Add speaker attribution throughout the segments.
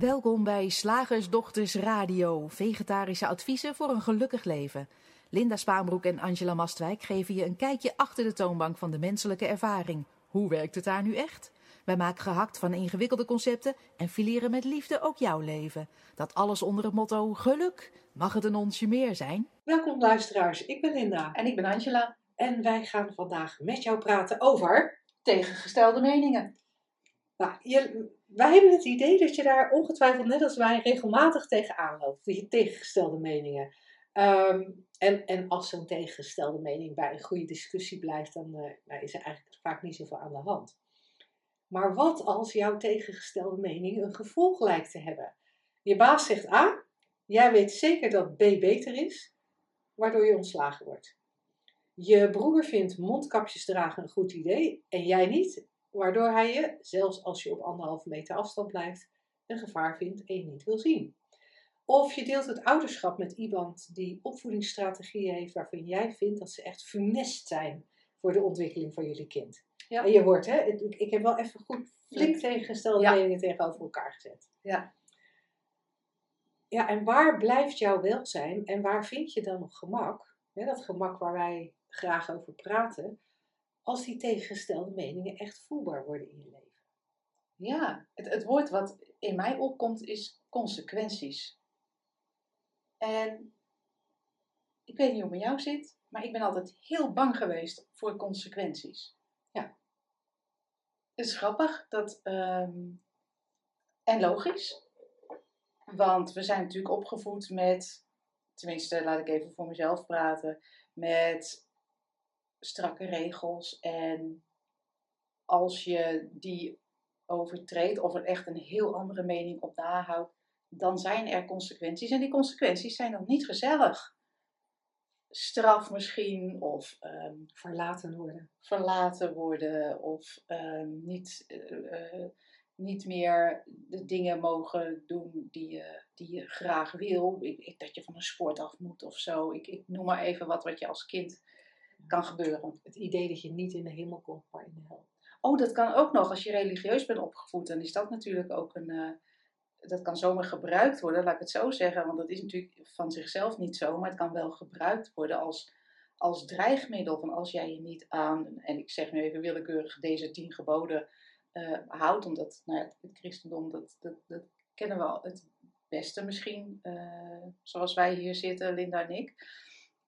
Speaker 1: Welkom bij Slagersdochters Radio, vegetarische adviezen voor een gelukkig leven. Linda Spaanbroek en Angela Mastwijk geven je een kijkje achter de toonbank van de menselijke ervaring. Hoe werkt het daar nu echt? Wij maken gehakt van ingewikkelde concepten en fileren met liefde ook jouw leven. Dat alles onder het motto geluk. Mag het een onsje meer zijn?
Speaker 2: Welkom luisteraars, ik ben Linda
Speaker 3: En ik ben Angela.
Speaker 2: en wij gaan vandaag met jou praten over...
Speaker 3: Tegengestelde meningen.
Speaker 2: Nou, je, wij hebben het idee dat je daar ongetwijfeld net als wij regelmatig tegenaan loopt. Die tegengestelde meningen. Ehm, en, en als zo'n tegengestelde mening bij een goede discussie blijft, dan eh, nou, is er eigenlijk vaak niet zoveel aan de hand. Maar wat als jouw tegengestelde mening een gevolg lijkt te hebben? Je baas zegt A, jij weet zeker dat B beter is, waardoor je ontslagen wordt. Je broer vindt mondkapjes dragen een goed idee en jij niet, waardoor hij je, zelfs als je op anderhalve meter afstand blijft, een gevaar vindt en je niet wil zien. Of je deelt het ouderschap met iemand die opvoedingsstrategieën heeft waarvan jij vindt dat ze echt funest zijn voor de ontwikkeling van jullie kind.
Speaker 3: Ja.
Speaker 2: En je hoort, hè, ik, ik heb wel even goed flink tegengestelde
Speaker 3: Ja.
Speaker 2: meningen tegenover elkaar gezet.
Speaker 3: Ja.
Speaker 2: Ja, en waar blijft jouw welzijn en waar vind je dan nog gemak? Dat gemak waar wij graag over praten, als die tegengestelde meningen echt voelbaar worden in je leven.
Speaker 3: Ja, het, het woord wat in mij opkomt is consequenties. En ik weet niet hoe het met jou zit, maar ik ben altijd heel bang geweest voor consequenties.
Speaker 2: Ja.
Speaker 3: Het is grappig dat, ehm, en logisch, want we zijn natuurlijk opgevoed met, tenminste laat ik even voor mezelf praten, met strakke regels en als je die overtreedt of er echt een heel andere mening op nahoudt, dan zijn er consequenties. En die consequenties zijn dan niet gezellig. Straf misschien, of ehm,
Speaker 2: Verlaten worden.
Speaker 3: verlaten worden, of ehm, niet, eh, eh, niet meer de dingen mogen doen die je, die je graag wil. Ik, ik- dat je van een sport af moet of zo. Ik, ik noem maar even wat wat je als kind kan gebeuren.
Speaker 2: Het idee dat je niet in de hemel komt, maar in de hel.
Speaker 3: Oh, dat kan ook nog. Als je religieus bent opgevoed, dan is dat natuurlijk ook een. eh, dat kan zomaar gebruikt worden, laat ik het zo zeggen. Want dat is natuurlijk van zichzelf niet zo, maar het kan wel gebruikt worden als, als dreigmiddel. Van als jij je niet aan, en ik zeg nu even willekeurig, deze tien geboden eh, houdt. Omdat nou ja, het christendom, dat, dat, dat kennen we al het beste misschien. eh, zoals wij hier zitten, Linda en ik.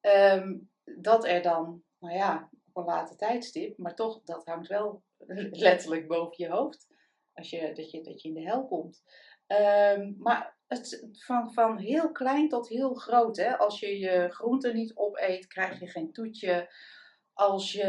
Speaker 3: Ehm, dat er dan, nou ja, op een later tijdstip, maar toch, dat hangt wel letterlijk boven je hoofd. Als je, dat, je, dat je in de hel komt. Ehm, maar het, van, van heel klein tot heel groot. Hè? Als je je groenten niet opeet, krijg je geen toetje. Als je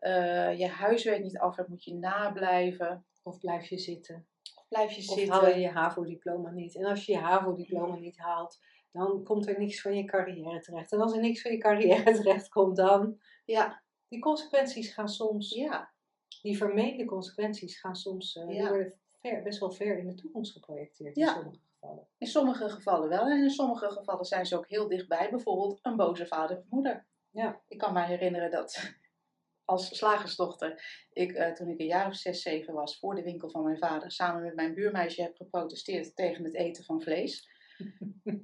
Speaker 3: eh, je huiswerk niet af hebt, moet je nablijven.
Speaker 2: Of blijf je zitten.
Speaker 3: Of blijf je
Speaker 2: Of
Speaker 3: zitten.
Speaker 2: haal je je HAVO-diploma niet. En als je je HAVO-diploma niet haalt, dan komt er niks van je carrière terecht. En als er niks van je carrière terecht komt, dan...
Speaker 3: Ja,
Speaker 2: Die consequenties gaan soms...
Speaker 3: ja,
Speaker 2: Die vermeende consequenties gaan soms... eh,
Speaker 3: Ja.
Speaker 2: worden ver, best wel ver in de toekomst geprojecteerd in sommige gevallen.
Speaker 3: in sommige gevallen wel. En in sommige gevallen zijn ze ook heel dichtbij. Bijvoorbeeld een boze vader of moeder.
Speaker 2: Ja.
Speaker 3: Ik kan me herinneren dat als slagersdochter ik eh, toen ik een jaar of zes, zeven was voor de winkel van mijn vader samen met mijn buurmeisje heb geprotesteerd tegen het eten van vlees.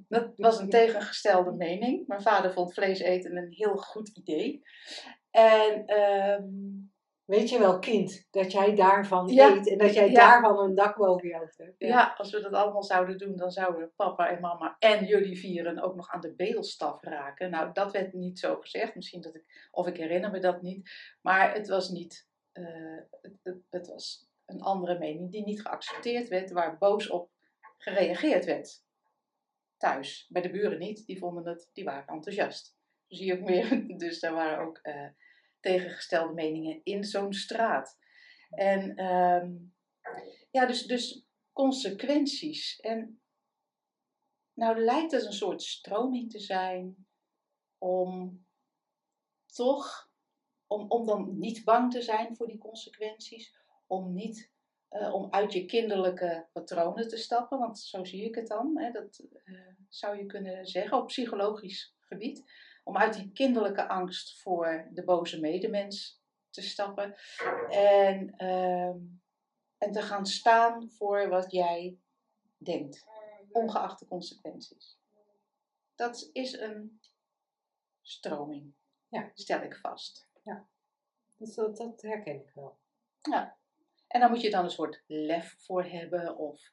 Speaker 3: Dat was een tegengestelde mening. Mijn vader vond vlees eten een heel goed idee. En ehm,
Speaker 2: Weet je wel, kind, dat jij daarvan
Speaker 3: Ja.
Speaker 2: eet en dat jij
Speaker 3: Ja.
Speaker 2: daarvan een dak boven je hoofd hebt.
Speaker 3: ja. als we dat allemaal zouden doen, dan zouden papa en mama en jullie vieren ook nog aan de bedelstaf raken. Nou, dat werd niet zo gezegd. Misschien dat ik, of ik herinner me dat niet. Maar het was niet, het, het, het was een andere mening die niet geaccepteerd werd, waar boos op gereageerd werd. Thuis. Bij de buren niet, die vonden het, die waren enthousiast. Zie je ook meer. Dus daar waren ook eh, tegengestelde meningen in zo'n straat. En ehm, ja, dus, dus consequenties. En nou lijkt het een soort stroming te zijn om toch, om, om dan niet bang te zijn voor die consequenties, om niet, eh, om uit je kinderlijke patronen te stappen, want zo zie ik het dan, hè, dat eh, zou je kunnen zeggen op psychologisch gebied, om uit die kinderlijke angst voor de boze medemens te stappen en, ehm, en te gaan staan voor wat jij denkt, ongeacht de consequenties. Dat is een stroming,
Speaker 2: Ja.
Speaker 3: stel ik vast.
Speaker 2: Dus dat, dat herken ik wel.
Speaker 3: Ja. En dan moet je dan een soort lef voor hebben of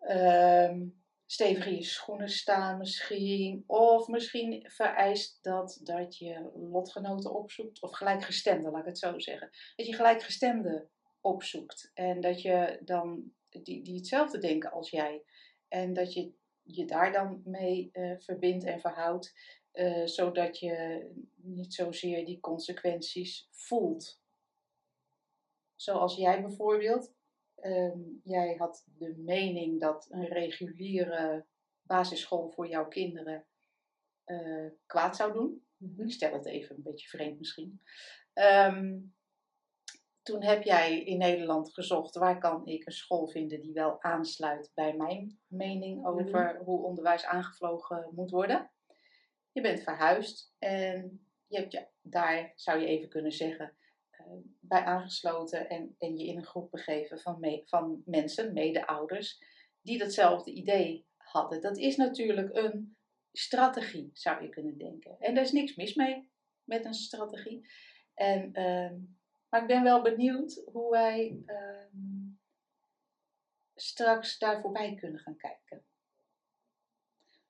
Speaker 3: ehm, stevig in je schoenen staan misschien. Of misschien vereist dat dat je lotgenoten opzoekt of gelijkgestemden, laat ik het zo zeggen. Dat je gelijkgestemden opzoekt en dat je dan die, die hetzelfde denken als jij. En dat je je daar dan mee eh, verbindt en verhoudt, eh, zodat je niet zozeer die consequenties voelt. Zoals jij bijvoorbeeld, ehm, jij had de mening dat een reguliere basisschool voor jouw kinderen eh, kwaad zou doen.
Speaker 2: Mhm.
Speaker 3: Ik stel het even een beetje vreemd misschien. Ehm, toen heb jij in Nederland gezocht waar kan ik een school vinden die wel aansluit bij mijn mening over hoe onderwijs aangevlogen moet worden. Je bent verhuisd en je hebt je daar, zou je even kunnen zeggen, bij aangesloten en, en je in een groep begeven van, me- van mensen, mede-ouders, die datzelfde idee hadden. Dat is natuurlijk een strategie, zou je kunnen denken. En daar is niks mis mee met een strategie. En, ehm, maar ik ben wel benieuwd hoe wij ehm, straks daar voorbij kunnen gaan kijken.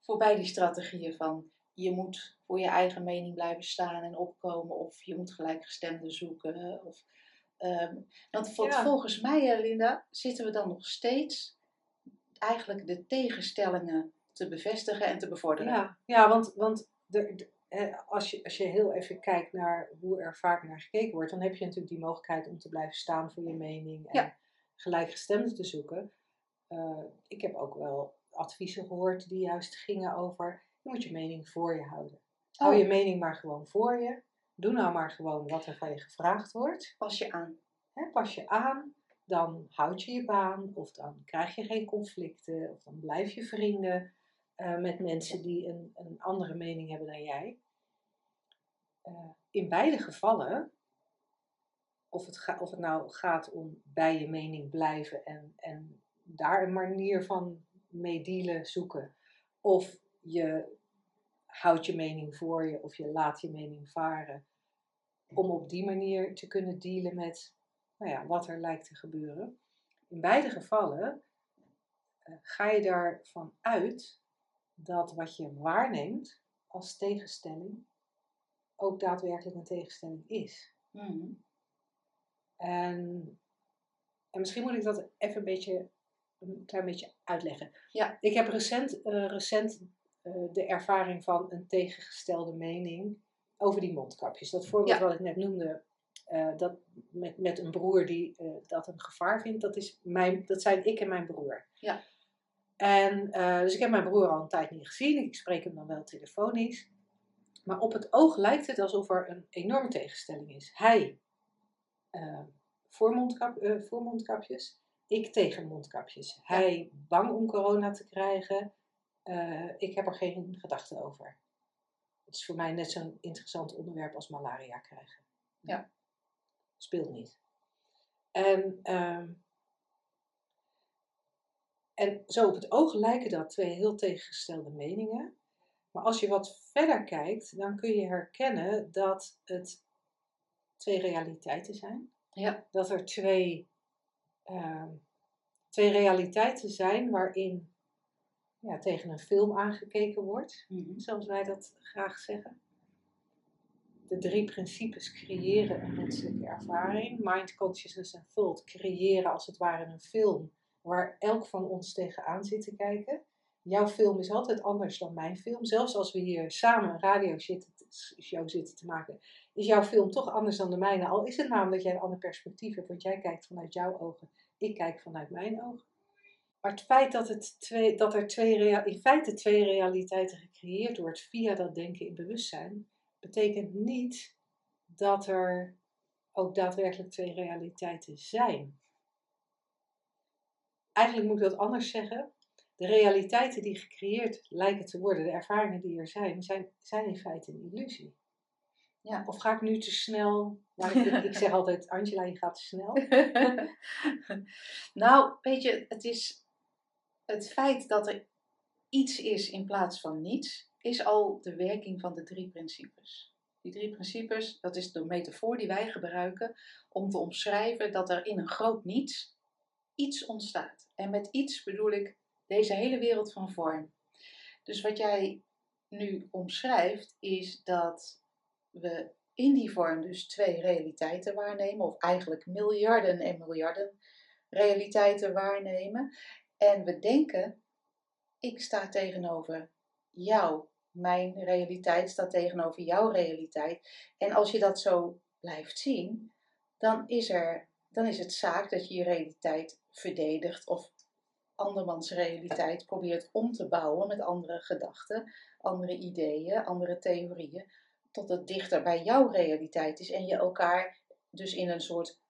Speaker 3: Voorbij die strategieën van je moet voor je eigen mening blijven staan en opkomen, of je moet gelijkgestemden zoeken. Of, ehm, want vol-
Speaker 2: Ja.
Speaker 3: volgens mij, Linda, zitten we dan nog steeds eigenlijk de tegenstellingen te bevestigen en te bevorderen.
Speaker 2: Ja, ja want, want de, de- als, je, als je heel even kijkt naar hoe er vaak naar gekeken wordt, dan heb je natuurlijk die mogelijkheid om te blijven staan voor je mening en
Speaker 3: Ja.
Speaker 2: gelijkgestemden te zoeken. Eh, ik heb ook wel adviezen gehoord die juist gingen over, je moet je mening voor je houden. Hou
Speaker 3: Oh.
Speaker 2: je mening maar gewoon voor je. Doe nou maar gewoon wat er van je gevraagd wordt.
Speaker 3: Pas je aan.
Speaker 2: Pas je aan, dan houd je je baan, of dan krijg je geen conflicten, of dan blijf je vrienden eh, met mensen die een, een andere mening hebben dan jij. Eh, in beide gevallen, of het, ga- of het nou gaat om bij je mening blijven en, en daar een manier van mee dealen zoeken, of je houdt je mening voor je, of je laat je mening varen, om op die manier te kunnen dealen met nou ja, wat er lijkt te gebeuren. In beide gevallen eh, ga je daarvan uit dat wat je waarneemt als tegenstelling ook daadwerkelijk een tegenstelling is.
Speaker 3: Mhm.
Speaker 2: En, en misschien moet ik dat even een beetje, een klein beetje uitleggen.
Speaker 3: Ja.
Speaker 2: Ik heb recent, eh, recent de ervaring van een tegengestelde mening over die mondkapjes. Dat voorbeeld
Speaker 3: Ja.
Speaker 2: wat ik net noemde, eh, dat met, met een broer die eh, dat een gevaar vindt, dat, is mijn, dat zijn ik en mijn broer.
Speaker 3: Ja.
Speaker 2: En eh, dus ik heb mijn broer al een tijd niet gezien. Ik spreek hem dan wel telefonisch. Maar op het oog lijkt het alsof er een enorme tegenstelling is. Hij eh, voor, mondkap, eh, voor mondkapjes, ik tegen mondkapjes. Hij bang om corona te krijgen, eh, ik heb er geen gedachten over. Het is voor mij net zo'n interessant onderwerp als malaria krijgen.
Speaker 3: Ja.
Speaker 2: Speelt niet. En, ehm, en zo op het oog lijken dat twee heel tegengestelde meningen. Maar als je wat verder kijkt, dan kun je herkennen dat het twee realiteiten zijn.
Speaker 3: Ja.
Speaker 2: Dat er twee, ehm, twee realiteiten zijn waarin ja, tegen een film aangekeken wordt,
Speaker 3: Mhm.
Speaker 2: zoals wij dat graag zeggen. De drie principes creëren een menselijke ervaring. Mind, consciousness en thought creëren als het ware een film waar elk van ons tegenaan zit te kijken. Jouw film is altijd anders dan mijn film. Zelfs als we hier samen een radioshow zitten te maken, is jouw film toch anders dan de mijne. Al is het namelijk dat jij een ander perspectief hebt, want jij kijkt vanuit jouw ogen, ik kijk vanuit mijn ogen. Maar het feit dat, het twee, dat er twee in feite twee realiteiten gecreëerd wordt via dat denken in bewustzijn, betekent niet dat er ook daadwerkelijk twee realiteiten zijn. Eigenlijk moet ik dat anders zeggen. De realiteiten die gecreëerd lijken te worden, de ervaringen die er zijn, zijn, zijn in feite een illusie.
Speaker 3: Ja.
Speaker 2: Of ga ik nu te snel? Maar ik, ik zeg altijd, Angela, je gaat te snel.
Speaker 3: nou, weet je, het is. Het feit dat er iets is in plaats van niets, is al de werking van de drie principes. Die drie principes, dat is de metafoor die wij gebruiken om te omschrijven dat er in een groot niets iets ontstaat. En met iets bedoel ik deze hele wereld van vorm. Dus wat jij nu omschrijft, is dat we in die vorm dus twee realiteiten waarnemen, of eigenlijk miljarden en miljarden realiteiten waarnemen. En we denken, ik sta tegenover jou, mijn realiteit staat tegenover jouw realiteit. En als je dat zo blijft zien, dan is, er, dan is het zaak dat je je realiteit verdedigt of andermans realiteit probeert om te bouwen met andere gedachten, andere ideeën, andere theorieën, tot het dichter bij jouw realiteit is en je elkaar dus in een soort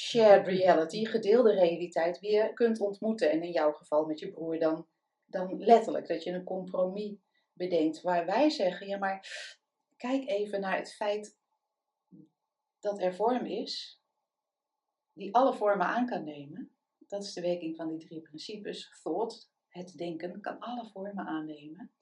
Speaker 3: shared reality, gedeelde realiteit, weer kunt ontmoeten. En in jouw geval met je broer dan, dan letterlijk, dat je een compromis bedenkt. Waar wij zeggen, ja maar kijk even naar het feit dat er vorm is, die alle vormen aan kan nemen. Dat is de werking van die drie principes. Thought, het denken, kan alle vormen aannemen.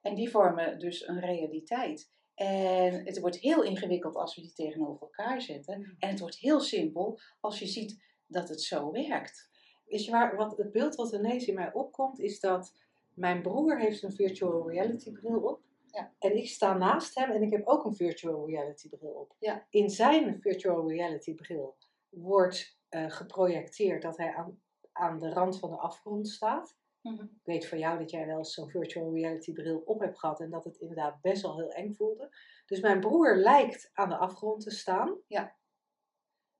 Speaker 3: En die vormen dus een realiteit. En het wordt heel ingewikkeld als we die tegenover elkaar zetten. En het wordt heel simpel als je ziet dat het zo werkt.
Speaker 2: Weet je waar, wat, het beeld wat ineens in mij opkomt, is dat mijn broer heeft een virtual reality bril op.
Speaker 3: Ja.
Speaker 2: En ik sta naast hem en ik heb ook een virtual reality bril op.
Speaker 3: Ja.
Speaker 2: In zijn virtual reality bril wordt uh, geprojecteerd dat hij aan, aan de rand van de afgrond staat.
Speaker 3: Mhm.
Speaker 2: Ik weet van jou dat jij wel eens zo'n virtual reality bril op hebt gehad en dat het inderdaad best wel heel eng voelde. Dus mijn broer lijkt aan de afgrond te staan.
Speaker 3: Ja.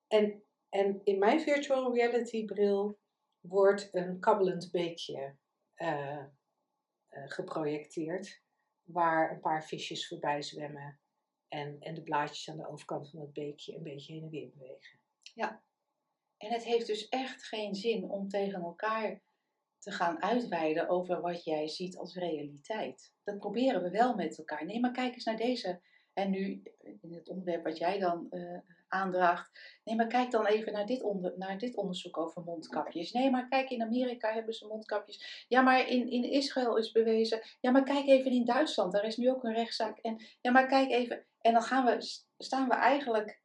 Speaker 2: En, en in mijn virtual reality bril wordt een kabbelend beekje uh, uh, geprojecteerd, waar een paar visjes voorbij zwemmen en, en de blaadjes aan de overkant van het beekje een beetje heen en weer bewegen.
Speaker 3: Ja, en het heeft dus echt geen zin om tegen elkaar te gaan uitweiden over wat jij ziet als realiteit. Dat proberen we wel met elkaar. Nee, maar kijk eens naar deze. En nu, in het onderwerp wat jij dan uh, aandraagt. Nee, maar kijk dan even naar dit, onder, naar dit onderzoek over mondkapjes. Nee, maar kijk, in Amerika hebben ze mondkapjes. Ja, maar in, in Israël is bewezen. Ja, maar kijk even in Duitsland. Daar is nu ook een rechtszaak. En ja, maar kijk even. En dan gaan we, staan we eigenlijk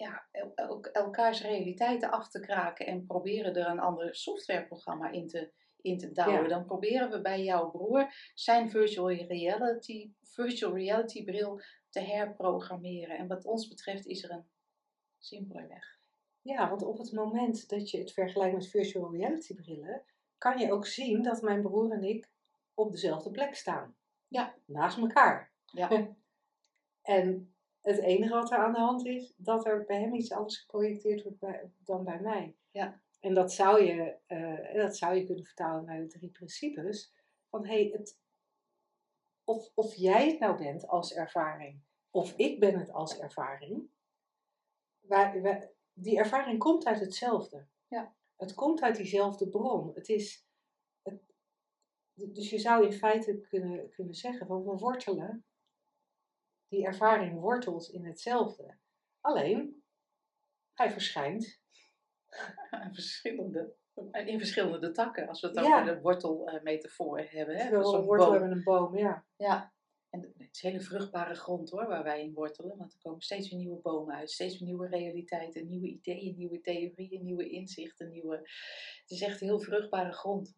Speaker 3: ja, el elkaars realiteiten af te kraken en proberen er een ander softwareprogramma in te, in te douwen.
Speaker 2: Ja.
Speaker 3: Dan proberen we bij jouw broer zijn virtual reality, virtual reality bril te herprogrammeren. En wat ons betreft is er een simpele weg.
Speaker 2: Ja, want op het moment dat je het vergelijkt met virtual reality brillen, kan je ook zien dat mijn broer en ik op dezelfde plek staan.
Speaker 3: Ja.
Speaker 2: Naast elkaar.
Speaker 3: Ja.
Speaker 2: en het enige wat er aan de hand is, dat er bij hem iets anders geprojecteerd wordt bij, dan bij mij.
Speaker 3: Ja.
Speaker 2: En dat zou, je, uh, dat zou je kunnen vertalen naar de drie principes. Van hey, het, of, of jij het nou bent als ervaring, of ik ben het als ervaring. Waar, waar, die ervaring komt uit hetzelfde.
Speaker 3: Ja.
Speaker 2: Het komt uit diezelfde bron. Het is, het, dus je zou in feite kunnen, kunnen zeggen van we wortelen die ervaring wortelt in hetzelfde. Alleen, hij verschijnt.
Speaker 3: verschillende, in verschillende takken, als we het
Speaker 2: Ja.
Speaker 3: over de wortelmetafoor hebben. Hè?
Speaker 2: Een wortel hebben een boom, ja.
Speaker 3: Ja, en het is hele vruchtbare grond hoor, waar wij in wortelen. Want er komen steeds weer nieuwe bomen uit, steeds weer nieuwe realiteiten, nieuwe ideeën, nieuwe theorieën, nieuwe inzichten. Nieuwe... Het is echt heel vruchtbare grond.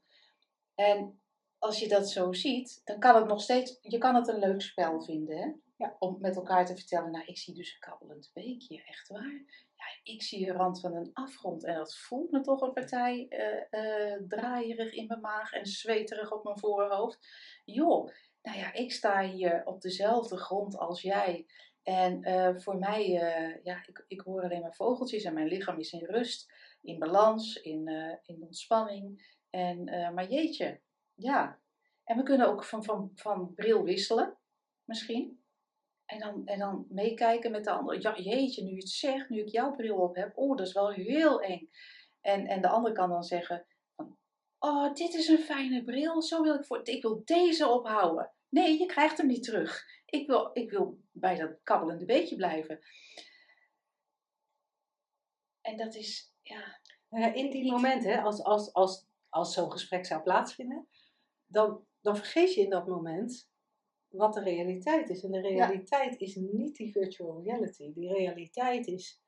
Speaker 3: En als je dat zo ziet, dan kan het nog steeds, je kan het een leuk spel vinden, hè?
Speaker 2: Ja.
Speaker 3: Om met elkaar te vertellen, nou ik zie dus een kabbelend beekje, echt waar. Ja, ik zie de rand van een afgrond en dat voelt me toch een partij uh, uh, draaierig in mijn maag en zweterig op mijn voorhoofd. Joh, nou ja, ik sta hier op dezelfde grond als jij. En uh, voor mij, ja, ik, ik hoor alleen maar vogeltjes en mijn lichaam is in rust, in balans, in, in ontspanning. En, maar jeetje, ja. En we kunnen ook van, van, van bril wisselen, misschien. En dan, en dan meekijken met de ander. Ja, jeetje, nu je het zegt, nu ik jouw bril op heb. Oh, dat is wel heel eng. En, en de ander kan dan zeggen: Oh, dit is een fijne bril. Zo wil ik voor. Ik wil deze ophouden. Nee, je krijgt hem niet terug. Ik wil, ik wil bij dat kabbelende beetje blijven. En dat is, ja.
Speaker 2: in die momenten, als, als, als, als zo'n gesprek zou plaatsvinden, dan, dan vergeet je in dat moment wat de realiteit is. En de realiteit is niet die virtual reality. Die realiteit is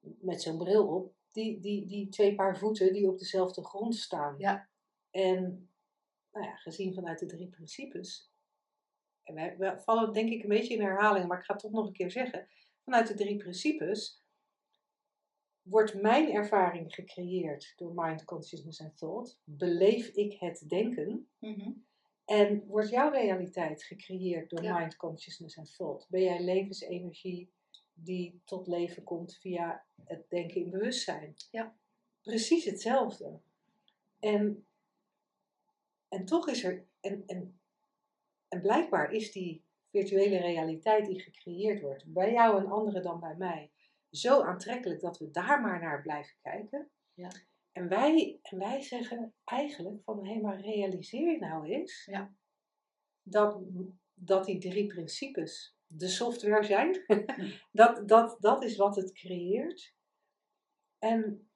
Speaker 2: met zo'n bril op, die, die, die twee paar voeten die op dezelfde grond staan.
Speaker 3: Ja.
Speaker 2: En nou ja, gezien vanuit de drie principes, en wij, we vallen denk ik een beetje in herhaling, maar ik ga het toch nog een keer zeggen. Vanuit de drie principes wordt mijn ervaring gecreëerd door mind, consciousness en thought. Beleef ik het denken.
Speaker 3: Mhm.
Speaker 2: En wordt jouw realiteit gecreëerd door
Speaker 3: Ja.
Speaker 2: mind, consciousness en thought? Ben jij levensenergie die tot leven komt via het denken in bewustzijn?
Speaker 3: Ja.
Speaker 2: Precies hetzelfde. En, en toch is er, en, en, en blijkbaar is die virtuele realiteit die gecreëerd wordt, bij jou en anderen dan bij mij, zo aantrekkelijk dat we daar maar naar blijven kijken.
Speaker 3: Ja.
Speaker 2: En wij, en wij zeggen eigenlijk van, hé, maar realiseer je nou eens
Speaker 3: Ja.
Speaker 2: dat, dat die drie principes de software zijn. dat, dat, dat is wat het creëert. En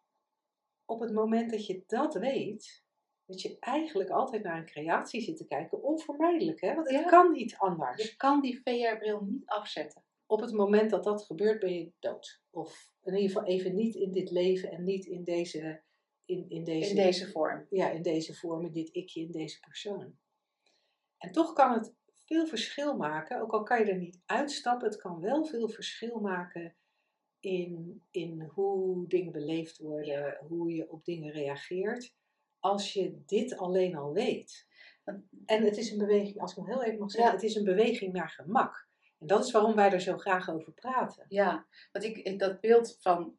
Speaker 2: op het moment dat je dat weet, dat je eigenlijk altijd naar een creatie zit te kijken, onvermijdelijk, hè? want het
Speaker 3: Ja.
Speaker 2: kan niet anders.
Speaker 3: Je kan die VR-bril niet afzetten.
Speaker 2: Op het moment dat dat gebeurt, ben je dood. Of in ieder geval even niet in dit leven en niet in deze, in, in deze,
Speaker 3: In deze vorm.
Speaker 2: ja, in deze vorm, in dit ikje, in deze persoon. En toch kan het veel verschil maken, ook al kan je er niet uitstappen, het kan wel veel verschil maken in, in hoe dingen beleefd worden, hoe je op dingen reageert, als je dit alleen al weet. En het is een beweging, als ik nog heel even mag zeggen,
Speaker 3: Ja.
Speaker 2: het is een beweging naar gemak. En dat is waarom wij er zo graag over praten.
Speaker 3: Ja, want ik- dat beeld van,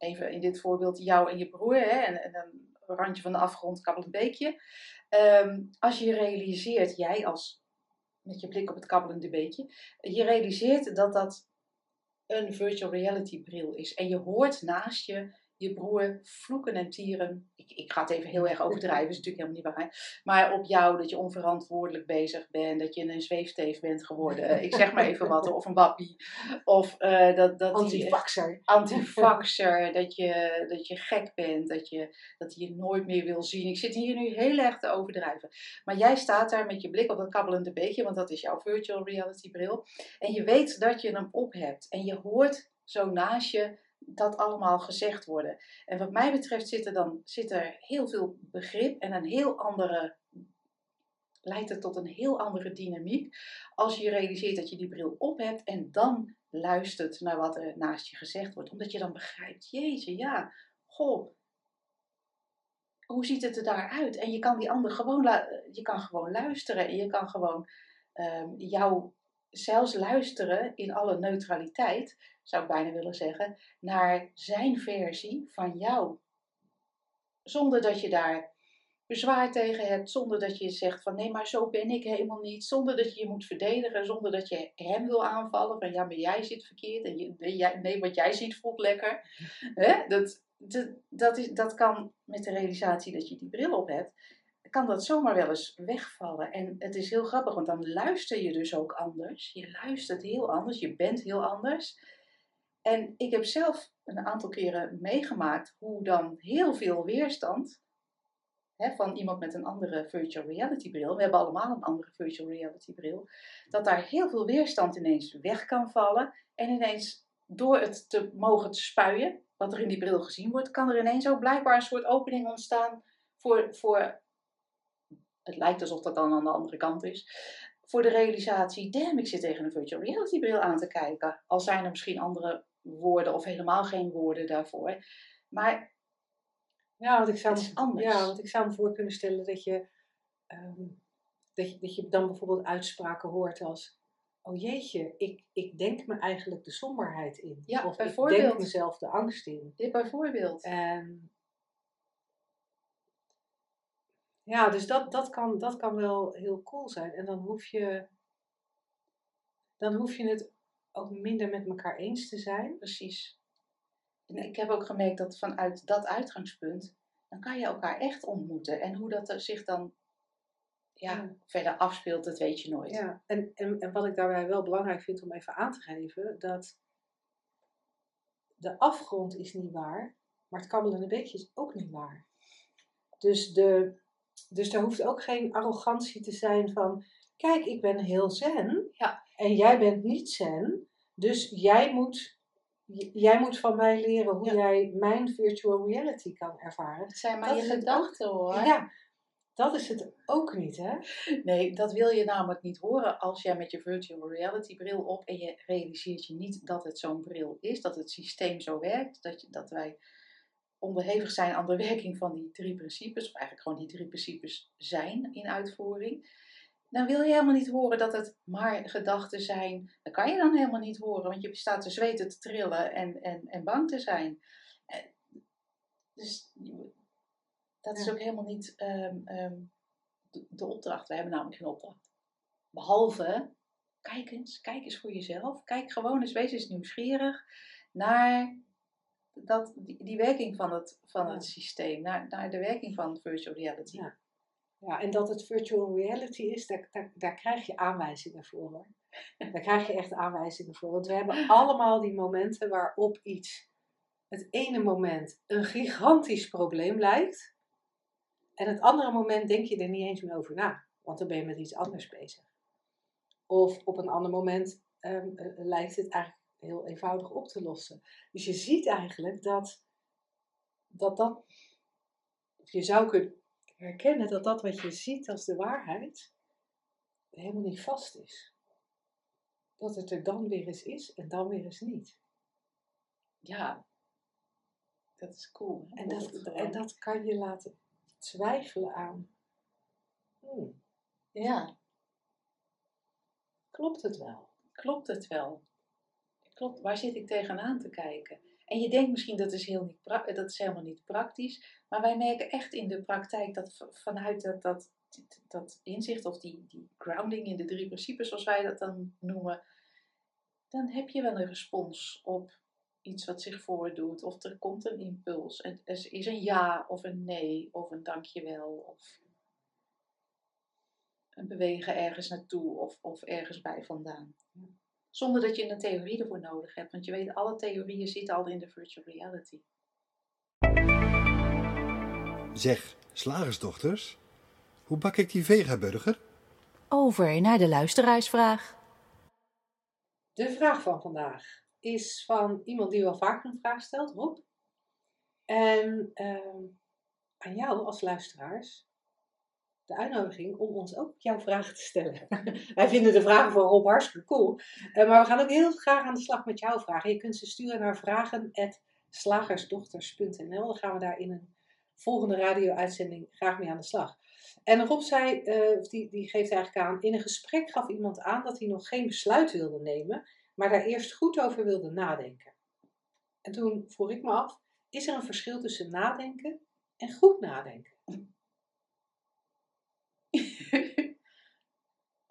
Speaker 3: even in dit voorbeeld, jou en je broer, hè, en, en een randje van de afgrond, kabbelend beekje. Ehm, als je realiseert, jij als, met je blik op het kabbelende beekje, je realiseert dat dat een virtual reality bril is. En je hoort naast je je broer vloeken en tieren. Ik, ik ga het even heel erg overdrijven, is natuurlijk helemaal niet waar. Maar op jou, dat je onverantwoordelijk bezig bent, dat je een zweefteef bent geworden. Ik zeg maar even wat, of een wappie. Of eh, dat, dat
Speaker 2: Antivaxer.
Speaker 3: antivaxer, dat je, dat je gek bent, dat je, dat je je nooit meer wil zien. Ik zit hier nu heel erg te overdrijven. Maar jij staat daar met je blik op dat kabbelende beekje, want dat is jouw virtual reality bril. En je weet dat je hem op hebt. En je hoort zo naast je dat allemaal gezegd worden. En wat mij betreft zit er dan zit er heel veel begrip en een heel andere leidt het tot een heel andere dynamiek als je realiseert dat je die bril op hebt en dan luistert naar wat er naast je gezegd wordt. Omdat je dan begrijpt, jeetje, ja, goh, hoe ziet het er daaruit? En je kan die ander gewoon, je kan gewoon luisteren en je kan gewoon ehm, jou zelfs luisteren in alle neutraliteit, zou ik bijna willen zeggen, naar zijn versie van jou. Zonder dat je daar bezwaar tegen hebt, zonder dat je zegt van nee, maar zo ben ik helemaal niet, zonder dat je je moet verdedigen, zonder dat je hem wil aanvallen van ja, maar jij zit verkeerd en je, nee, wat jij ziet voelt lekker. Hè? Dat, dat, dat, is, dat kan met de realisatie dat je die bril op hebt, kan dat zomaar wel eens wegvallen. En het is heel grappig, want dan luister je dus ook anders. Je luistert heel anders, je bent heel anders. En ik heb zelf een aantal keren meegemaakt hoe dan heel veel weerstand hè, van iemand met een andere virtual reality bril, we hebben allemaal een andere virtual reality bril, dat daar heel veel weerstand ineens weg kan vallen en ineens door het te mogen te spuien, wat er in die bril gezien wordt, kan er ineens ook blijkbaar een soort opening ontstaan voor, voor het lijkt alsof dat dan aan de andere kant is, voor de realisatie, damn, ik zit tegen een virtual reality bril aan te kijken. Al zijn er misschien andere woorden of helemaal geen woorden daarvoor. Maar
Speaker 2: Ja, want ik zou,
Speaker 3: Het is
Speaker 2: me-
Speaker 3: anders.
Speaker 2: Ja, want ik zou me voor kunnen stellen dat je, ehm, dat je, dat je dan bijvoorbeeld uitspraken hoort als... Oh jeetje, ik, ik denk me eigenlijk de somberheid in.
Speaker 3: Ja,
Speaker 2: of ik denk mezelf de angst in.
Speaker 3: dit bijvoorbeeld.
Speaker 2: En ja, dus dat, dat, kan, dat kan wel heel cool zijn. En dan hoef je, dan hoef je het ook minder met elkaar eens te zijn.
Speaker 3: Precies. En ik heb ook gemerkt dat vanuit dat uitgangspunt, dan kan je elkaar echt ontmoeten. En hoe dat er zich dan ja,
Speaker 2: Ja.
Speaker 3: verder afspeelt, dat weet je nooit.
Speaker 2: Ja, en, en, en wat ik daarbij wel belangrijk vind om even aan te geven, dat de afgrond is niet waar, Maar het kabbelende beekje is ook niet waar. Dus, de, dus er hoeft ook geen arrogantie te zijn van, kijk, ik ben heel zen
Speaker 3: Ja.
Speaker 2: en jij bent niet zen. Dus jij moet, jij moet van mij leren hoe
Speaker 3: Ja.
Speaker 2: jij mijn virtual reality kan ervaren.
Speaker 3: Het zijn maar
Speaker 2: Dat
Speaker 3: je gedachten hoor.
Speaker 2: Ja, dat is het ook niet, hè?
Speaker 3: Nee, dat wil je namelijk niet horen als jij met je virtual reality bril op en je realiseert je niet dat het zo'n bril is, dat het systeem zo werkt, dat, je, dat wij onderhevig zijn aan de werking van die drie principes, of eigenlijk gewoon die drie principes zijn in uitvoering. Dan wil je helemaal niet horen dat het maar gedachten zijn. Dat kan je dan helemaal niet horen, want je staat te zweten, te trillen en, en, en bang te zijn. Eh, Dus dat is ook helemaal niet ehm, ehm, de, de opdracht. We hebben namelijk geen opdracht. Behalve, kijk eens, kijk eens voor jezelf. Kijk gewoon eens, wees eens nieuwsgierig naar dat, die, die werking van het, van
Speaker 2: Ja.
Speaker 3: het systeem. Naar, naar de werking van virtual reality.
Speaker 2: Ja. Ja, en dat het virtual reality is, daar, daar, daar krijg je aanwijzingen voor. Hoor. Daar krijg je echt aanwijzingen voor. Want we hebben allemaal die momenten waarop iets, het ene moment, een gigantisch probleem lijkt. En het andere moment denk je er niet eens meer over na. Want dan ben je met iets anders bezig. Of op een ander moment ehm, eh, lijkt het eigenlijk heel eenvoudig op te lossen. Dus je ziet eigenlijk dat dat, dat of je zou kunnen herkennen dat dat wat je ziet als de waarheid helemaal niet vast is. Dat het er dan weer eens is en dan weer eens niet.
Speaker 3: Ja, dat is cool.
Speaker 2: En dat, en dat kan je laten twijfelen aan. Hmm,
Speaker 3: Ja,
Speaker 2: klopt het wel?
Speaker 3: klopt het wel? Klopt, waar zit ik tegenaan te kijken? En je denkt misschien dat is, heel niet dat is helemaal niet praktisch, maar wij merken echt in de praktijk dat vanuit dat, dat, dat inzicht of die, die grounding in de drie principes, zoals wij dat dan noemen, dan heb je wel een respons op iets wat zich voordoet. Of er komt een impuls. En er is een ja of een nee of een dankjewel of een bewegen ergens naartoe of, of ergens bij vandaan. Zonder dat je een theorie ervoor nodig hebt. Want je weet, alle theorieën zitten al in de virtual reality.
Speaker 4: Zeg, slagersdochters, hoe bak ik die vegaburger?
Speaker 1: Over naar de luisteraarsvraag.
Speaker 2: De vraag van vandaag is van iemand die wel vaker een vraag stelt, Rob. En ehm, aan jou als luisteraars de uitnodiging om ons ook jouw vragen te stellen. Wij vinden de vragen van Rob hartstikke cool. Eh, maar we gaan ook heel graag aan de slag met jouw vragen. Je kunt ze sturen naar vragen.slagersdochters.nl. Dan gaan we daar in een volgende radio-uitzending graag mee aan de slag. En Rob zei, eh, die, die geeft eigenlijk aan, in een gesprek gaf iemand aan dat hij nog geen besluit wilde nemen, maar daar eerst goed over wilde nadenken. En toen vroeg ik me af, is er een verschil tussen nadenken en goed nadenken?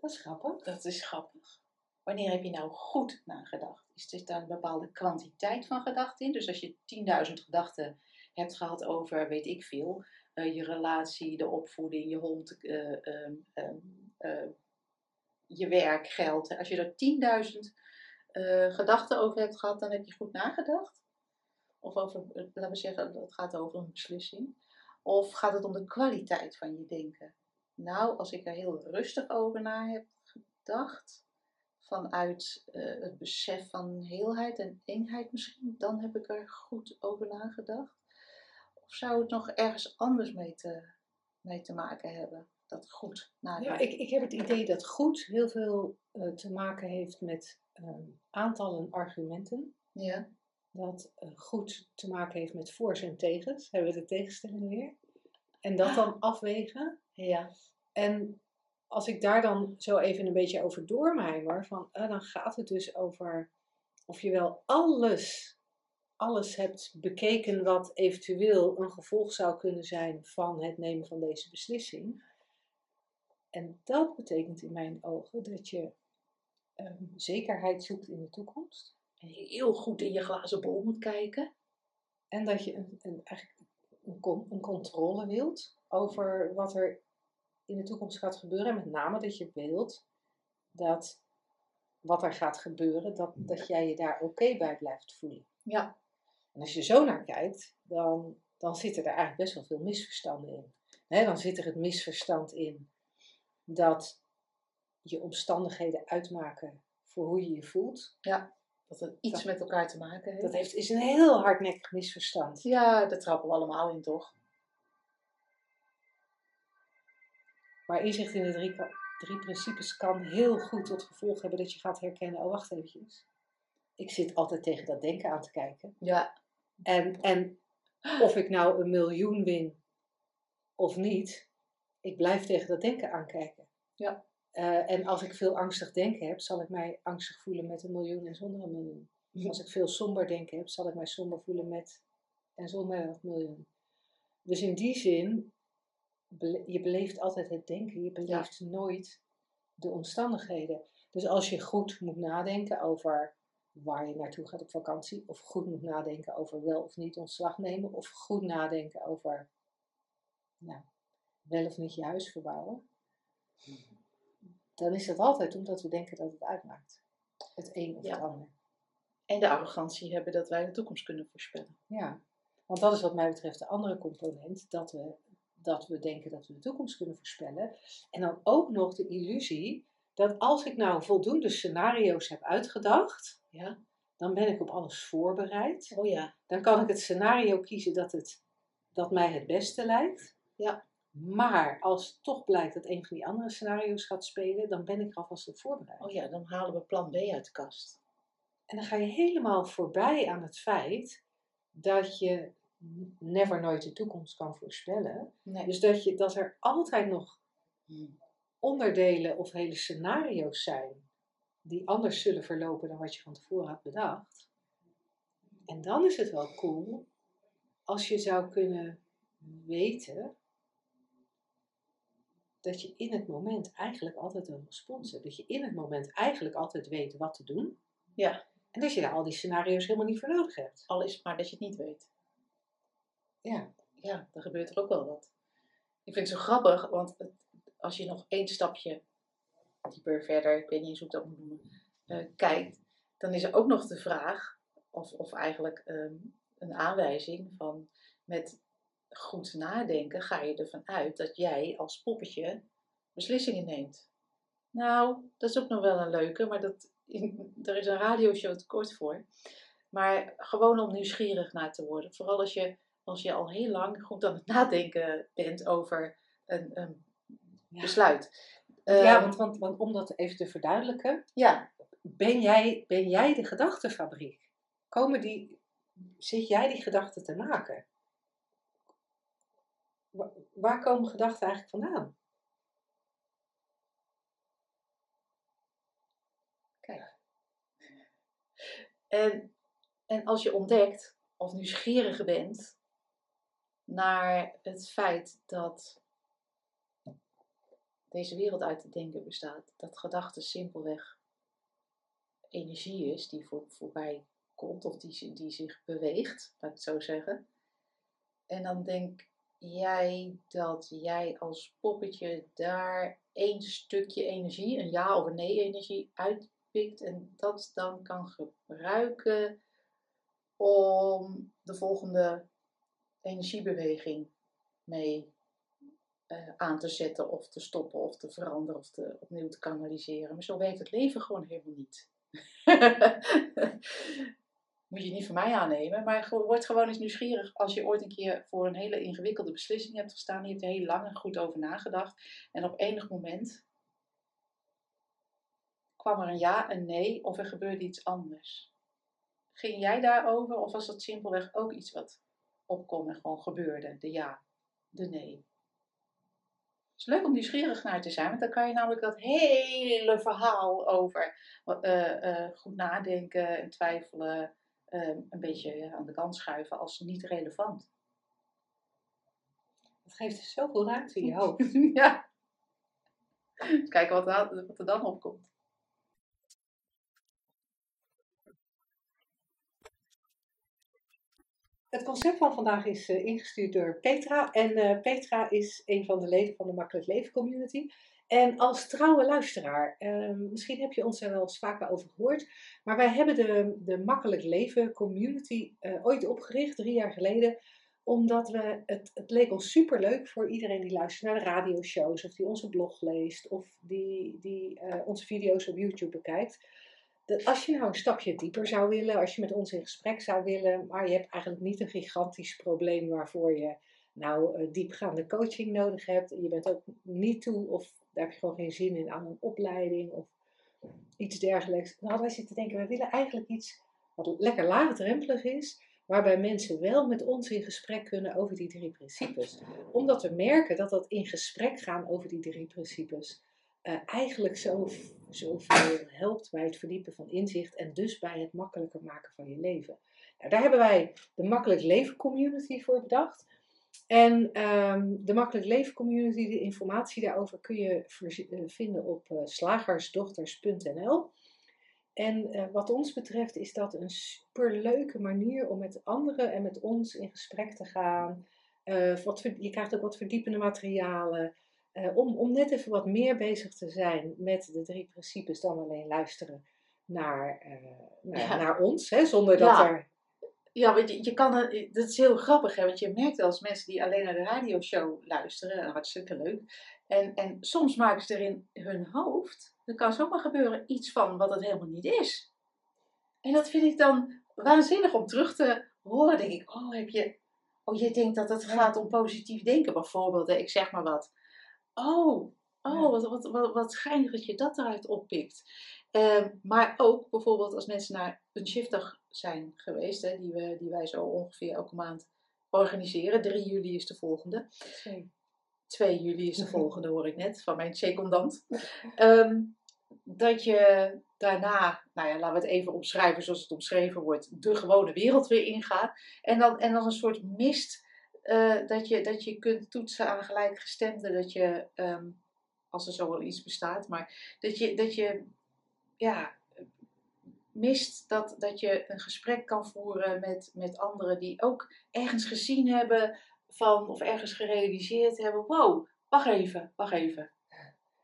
Speaker 2: Dat is grappig.
Speaker 3: Dat is grappig. Wanneer heb je nou goed nagedacht? Is er daar een bepaalde kwantiteit van gedachten in? Dus als je 10.000 gedachten hebt gehad over, weet ik veel, eh, je relatie, de opvoeding, je hond, eh, ehm, ehm, eh, je werk, geld. Als je er 10.000 eh, gedachten over hebt gehad, dan heb je goed nagedacht. Of over, laten we zeggen, het gaat over een beslissing. Of gaat het om de kwaliteit van je denken? Nou, als ik er heel rustig over na heb gedacht, vanuit eh, het besef van heelheid en eenheid misschien, dan heb ik er goed over nagedacht. Of zou het nog ergens anders mee te, mee te maken hebben? Dat goed nadenken.
Speaker 2: Ja, ik, ik heb het idee dat goed heel veel eh, te maken heeft met ehm, aantallen argumenten.
Speaker 3: Ja.
Speaker 2: Dat eh, goed te maken heeft met voor's en tegens. Hebben we de tegenstellingen weer. En dat dan afwegen.
Speaker 3: ja.
Speaker 2: En als ik daar dan zo even een beetje over doormijmer, van, eh, dan gaat het dus over of je wel alles, alles hebt bekeken wat eventueel een gevolg zou kunnen zijn van het nemen van deze beslissing. En dat betekent in mijn ogen dat je ehm, zekerheid zoekt in de toekomst.
Speaker 3: En heel goed in je glazen bol moet kijken.
Speaker 2: En dat je een, een, eigenlijk een, con- een controle wilt over wat er in de toekomst gaat gebeuren. En met name dat je wilt dat wat er gaat gebeuren, dat, dat jij je daar oké bij blijft voelen.
Speaker 3: Ja.
Speaker 2: En als je zo naar kijkt, dan, dan zitten er eigenlijk best wel veel misverstanden in. Hè, dan zit er het misverstand in dat je omstandigheden uitmaken voor hoe je je voelt.
Speaker 3: Ja, dat het iets met elkaar te maken heeft.
Speaker 2: Dat heeft, is een heel hardnekkig misverstand.
Speaker 3: Ja, daar trappen we allemaal in, toch?
Speaker 2: Maar inzicht in de drie, drie principes kan heel goed tot gevolg hebben dat je gaat herkennen, oh wacht eventjes. Ik zit altijd tegen dat denken aan te kijken.
Speaker 3: Ja,
Speaker 2: En, en of ik nou een miljoen win of niet, ik blijf tegen dat denken aankijken.
Speaker 3: Ja.
Speaker 2: Eh, en als ik veel angstig denken heb, zal ik mij angstig voelen met een miljoen en zonder een miljoen. Als ik veel somber denken heb, zal ik mij somber voelen met en zonder dat miljoen. Dus in die zin, je beleeft altijd het denken, je beleeft nooit de omstandigheden. Dus als je goed moet nadenken over waar je naartoe gaat op vakantie, of goed moet nadenken over wel of niet ontslag nemen, of goed nadenken over nou, wel of niet je huis verbouwen, dan is dat altijd omdat we denken dat het uitmaakt. Het een of
Speaker 3: Ja.
Speaker 2: het ander.
Speaker 3: en de arrogantie hebben dat wij de toekomst kunnen voorspellen.
Speaker 2: Ja, want dat is wat mij betreft de andere component, dat we, dat we denken dat we de toekomst kunnen voorspellen. En dan ook nog de illusie dat als ik nou voldoende scenario's heb uitgedacht,
Speaker 3: Ja?
Speaker 2: dan ben ik op alles voorbereid.
Speaker 3: Oh ja.
Speaker 2: Dan kan ik het scenario kiezen dat, het, dat mij het beste lijkt.
Speaker 3: Ja.
Speaker 2: Maar als toch blijkt dat een van die andere scenario's gaat spelen, dan ben ik er alvast op voorbereid.
Speaker 3: Oh ja, dan halen we plan B uit de kast.
Speaker 2: En dan ga je helemaal voorbij aan het feit dat je never nooit de toekomst kan voorspellen.
Speaker 3: Nee.
Speaker 2: Dus dat, je, dat er altijd nog
Speaker 3: Hmm.
Speaker 2: onderdelen of hele scenario's zijn die anders zullen verlopen dan wat je van tevoren had bedacht. En dan is het wel cool als je zou kunnen weten dat je in het moment eigenlijk altijd een respons hebt. Dat je in het moment eigenlijk altijd weet wat te doen.
Speaker 3: Ja.
Speaker 2: En dat je daar al die scenario's helemaal niet voor nodig hebt.
Speaker 3: Al is het maar dat je het niet weet.
Speaker 2: Ja.
Speaker 3: Ja, dan gebeurt er ook wel wat. Ik vind het zo grappig, want het- als je nog één stapje dieper verder, ik weet niet eens hoe ik dat moet noemen, eh, kijkt, dan is er ook nog de vraag, of, of eigenlijk ehm, een aanwijzing van met goed nadenken ga je ervan uit dat jij als poppetje beslissingen neemt. Nou, dat is ook nog wel een leuke, maar dat, er is een radioshow te kort voor. Maar gewoon om nieuwsgierig naar te worden. Vooral als je, als je al heel lang goed aan het nadenken bent over een, een
Speaker 2: Ja.
Speaker 3: besluit.
Speaker 2: ja,
Speaker 3: Ehm,
Speaker 2: want, want, want om dat even te verduidelijken,
Speaker 3: ja,
Speaker 2: ben jij, ben jij de gedachtenfabriek? Komen die, zit jij die gedachten te maken? Wa- Waar komen gedachten eigenlijk vandaan?
Speaker 3: En, en als je ontdekt of nieuwsgierig bent naar het feit dat deze wereld uit het denken bestaat, dat gedachte simpelweg energie is die voor, voorbij komt of die, die zich beweegt, laat ik het zo zeggen. En dan denk jij dat jij als poppetje daar één stukje energie, een ja of een nee energie uitpikt en dat dan kan gebruiken om de volgende energiebeweging mee eh, aan te zetten of te stoppen of te veranderen of te, opnieuw te kanaliseren. Maar zo werkt het leven gewoon helemaal niet. Moet je niet van mij aannemen, maar word gewoon eens nieuwsgierig als je ooit een keer voor een hele ingewikkelde beslissing hebt gestaan. Je hebt er heel lang en goed over nagedacht. En op enig moment kwam er een ja, een nee of er gebeurde iets anders. Ging jij daarover of was dat simpelweg ook iets wat opkwam en gewoon gebeurde? De ja, de nee. Het is leuk om nieuwsgierig naar te zijn, want dan kan je namelijk dat hele verhaal over eh, eh, goed nadenken en twijfelen eh, een beetje aan de kant schuiven als niet relevant.
Speaker 2: Het geeft dus zoveel ruimte in je hoofd.
Speaker 3: ja. Eens kijken wat, er- wat er dan opkomt.
Speaker 2: Het concept van vandaag is eh, ingestuurd door Petra. En eh, Petra is een van de leden van de Makkelijk Leven Community. En als trouwe luisteraar, ehm, misschien heb je ons er wel eens vaker over gehoord, maar wij hebben de, de Makkelijk Leven Community eh, ooit opgericht, drie jaar geleden, omdat we, het, het leek ons superleuk voor iedereen die luistert naar de radioshows, of die onze blog leest, of die, die eh, onze video's op YouTube bekijkt. Dat als je nou een stapje dieper zou willen, als je met ons in gesprek zou willen, maar je hebt eigenlijk niet een gigantisch probleem waarvoor je nou uh, diepgaande coaching nodig hebt. Je bent ook niet toe, of daar heb je gewoon geen zin in, aan een opleiding of iets dergelijks. Dan hadden wij zitten denken, wij willen eigenlijk iets wat lekker laagdrempelig is, waarbij mensen wel met ons in gesprek kunnen over die drie principes. Omdat we merken dat dat in gesprek gaan over die drie principes uh, eigenlijk zo, zoveel helpt bij het verdiepen van inzicht en dus bij het makkelijker maken van je leven. Nou, daar hebben wij de Makkelijk Leven Community voor bedacht. En um, de Makkelijk Leven Community, de informatie daarover kun je uh, vinden op uh, slagersdochters.nl. En uh, wat ons betreft is dat een superleuke manier om met anderen en met ons in gesprek te gaan. wat, je krijgt ook wat verdiepende materialen. om, om net even wat meer bezig te zijn met de drie principes dan alleen luisteren naar, naar, ja. naar ons. Hè, zonder dat
Speaker 3: ja.
Speaker 2: er
Speaker 3: ja, want je, je kan, dat is heel grappig, hè, want je merkt als mensen die alleen naar de radioshow luisteren, hartstikke leuk. En, en soms maken ze er in hun hoofd, er kan zomaar gebeuren, iets van wat het helemaal niet is. En dat vind ik dan waanzinnig om terug te horen. denk ik, oh, heb je, oh, je denkt dat het gaat om positief denken, bijvoorbeeld. Ik zeg maar wat. Oh, oh, wat, wat, wat, dat je dat eruit oppikt. Uh, maar ook bijvoorbeeld als mensen naar een shiftdag zijn geweest, hè, die, we, die wij zo ongeveer elke maand organiseren. 3 juli is de volgende.
Speaker 2: 2.
Speaker 3: 2 juli is de volgende, hoor ik net, van mijn secondant. Um, dat je daarna, nou ja, laten we het even omschrijven zoals het omschreven wordt, de gewone wereld weer ingaat. En dan, en dan een soort mist uh, dat, je, dat je kunt toetsen aan gelijkgestemden, dat je, um, als er zo wel iets bestaat, maar dat je, dat je ja, mist dat, dat je een gesprek kan voeren met, met anderen die ook ergens gezien hebben van, of ergens gerealiseerd hebben, wow, wacht even, wacht even.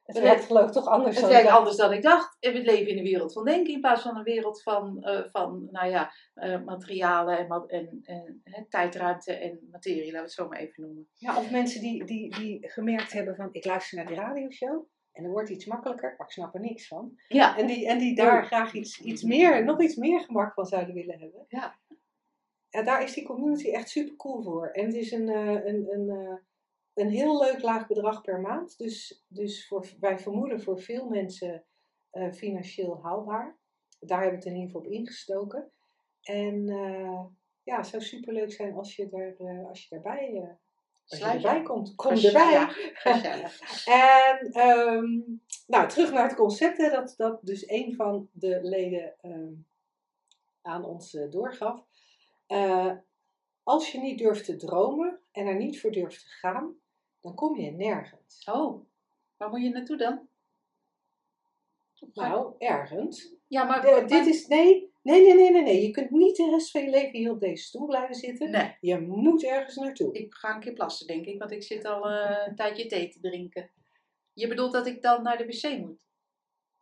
Speaker 2: Het werkt geloof ik toch anders
Speaker 3: Het
Speaker 2: dan ik dacht.
Speaker 3: anders dan ik dacht. En we leven in een wereld van denken in plaats van een wereld van, uh, van nou ja, uh, materialen en, en, en tijdruimte en materie, laten we het zo maar even noemen.
Speaker 2: Ja, of mensen die, die, die gemerkt hebben van, ik luister naar die radioshow. En er wordt iets makkelijker, maar ik snap er niks van.
Speaker 3: Ja,
Speaker 2: En die, en die daar graag iets, iets meer, nog iets meer gemak van zouden willen hebben.
Speaker 3: Ja.
Speaker 2: Ja, daar is die community echt super cool voor. En het is een, uh, een, een, uh, een heel leuk laag bedrag per maand. Dus, dus voor, wij vermoeden voor veel mensen uh, financieel haalbaar. Daar hebben we het in ieder geval op ingestoken. En ja, het zou super leuk zijn als je, er, als je daarbij als je erbij komt, kom erbij. en um, nou, terug naar het concept, hè, dat, dat dus een van de leden um, aan ons uh, doorgaf. Uh, als je niet durft te dromen en er niet voor durft te gaan, dan kom je nergens.
Speaker 3: Oh, waar moet je naartoe dan?
Speaker 2: Nou, ergens.
Speaker 3: Ja, maar,
Speaker 2: de, maar... dit is, nee, Nee, nee, nee, nee, nee. Je kunt niet de rest van je leven hier op deze stoel blijven zitten.
Speaker 3: Nee.
Speaker 2: Je moet ergens naartoe.
Speaker 3: Ik ga een keer plassen, denk ik, want ik zit al uh, een tijdje thee te drinken. Je bedoelt dat ik dan naar de wc moet?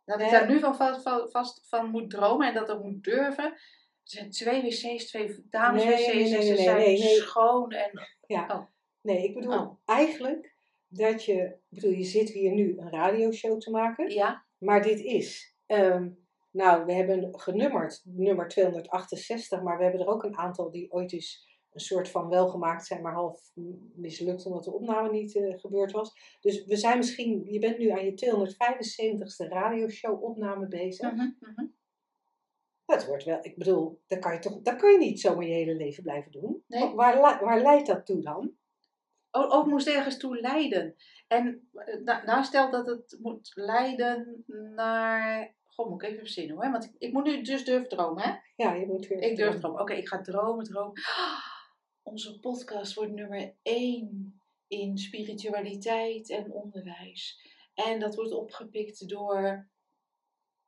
Speaker 3: Dat nee. ik daar nu van vast, vast van moet dromen en dat ik moet durven. Er zijn twee wc's, twee
Speaker 2: nee, nee, nee,
Speaker 3: en ze zijn
Speaker 2: nee, nee.
Speaker 3: schoon. En...
Speaker 2: Ja.
Speaker 3: Oh.
Speaker 2: Nee, ik bedoel
Speaker 3: Oh.
Speaker 2: eigenlijk dat je... Ik bedoel, je zit hier nu een radioshow te maken.
Speaker 3: Ja,
Speaker 2: Maar dit is... ehm, nou, we hebben genummerd nummer 268, maar we hebben er ook een aantal die ooit eens een soort van welgemaakt zijn, maar half mislukt omdat de opname niet uh, gebeurd was. Dus we zijn misschien, je bent nu aan je 275ste radioshow opname bezig.
Speaker 3: mhm, mhm.
Speaker 2: Dat wordt wel, ik bedoel, dat kan je toch, dat kan je niet zomaar je hele leven blijven doen.
Speaker 3: Nee.
Speaker 2: Waar, waar, leidt dat toe dan?
Speaker 3: Oh, ook moest ergens toe leiden. En eh, nou, nou stel dat het moet leiden naar. Goh, moet ik even verzinnen hoor. Want ik, ik moet nu dus durven dromen, hè?
Speaker 2: Ja, je moet weer.
Speaker 3: Ik durf dromen. Oké, ik ga dromen, dromen. Onze podcast wordt nummer 1 in spiritualiteit en onderwijs. En dat wordt opgepikt door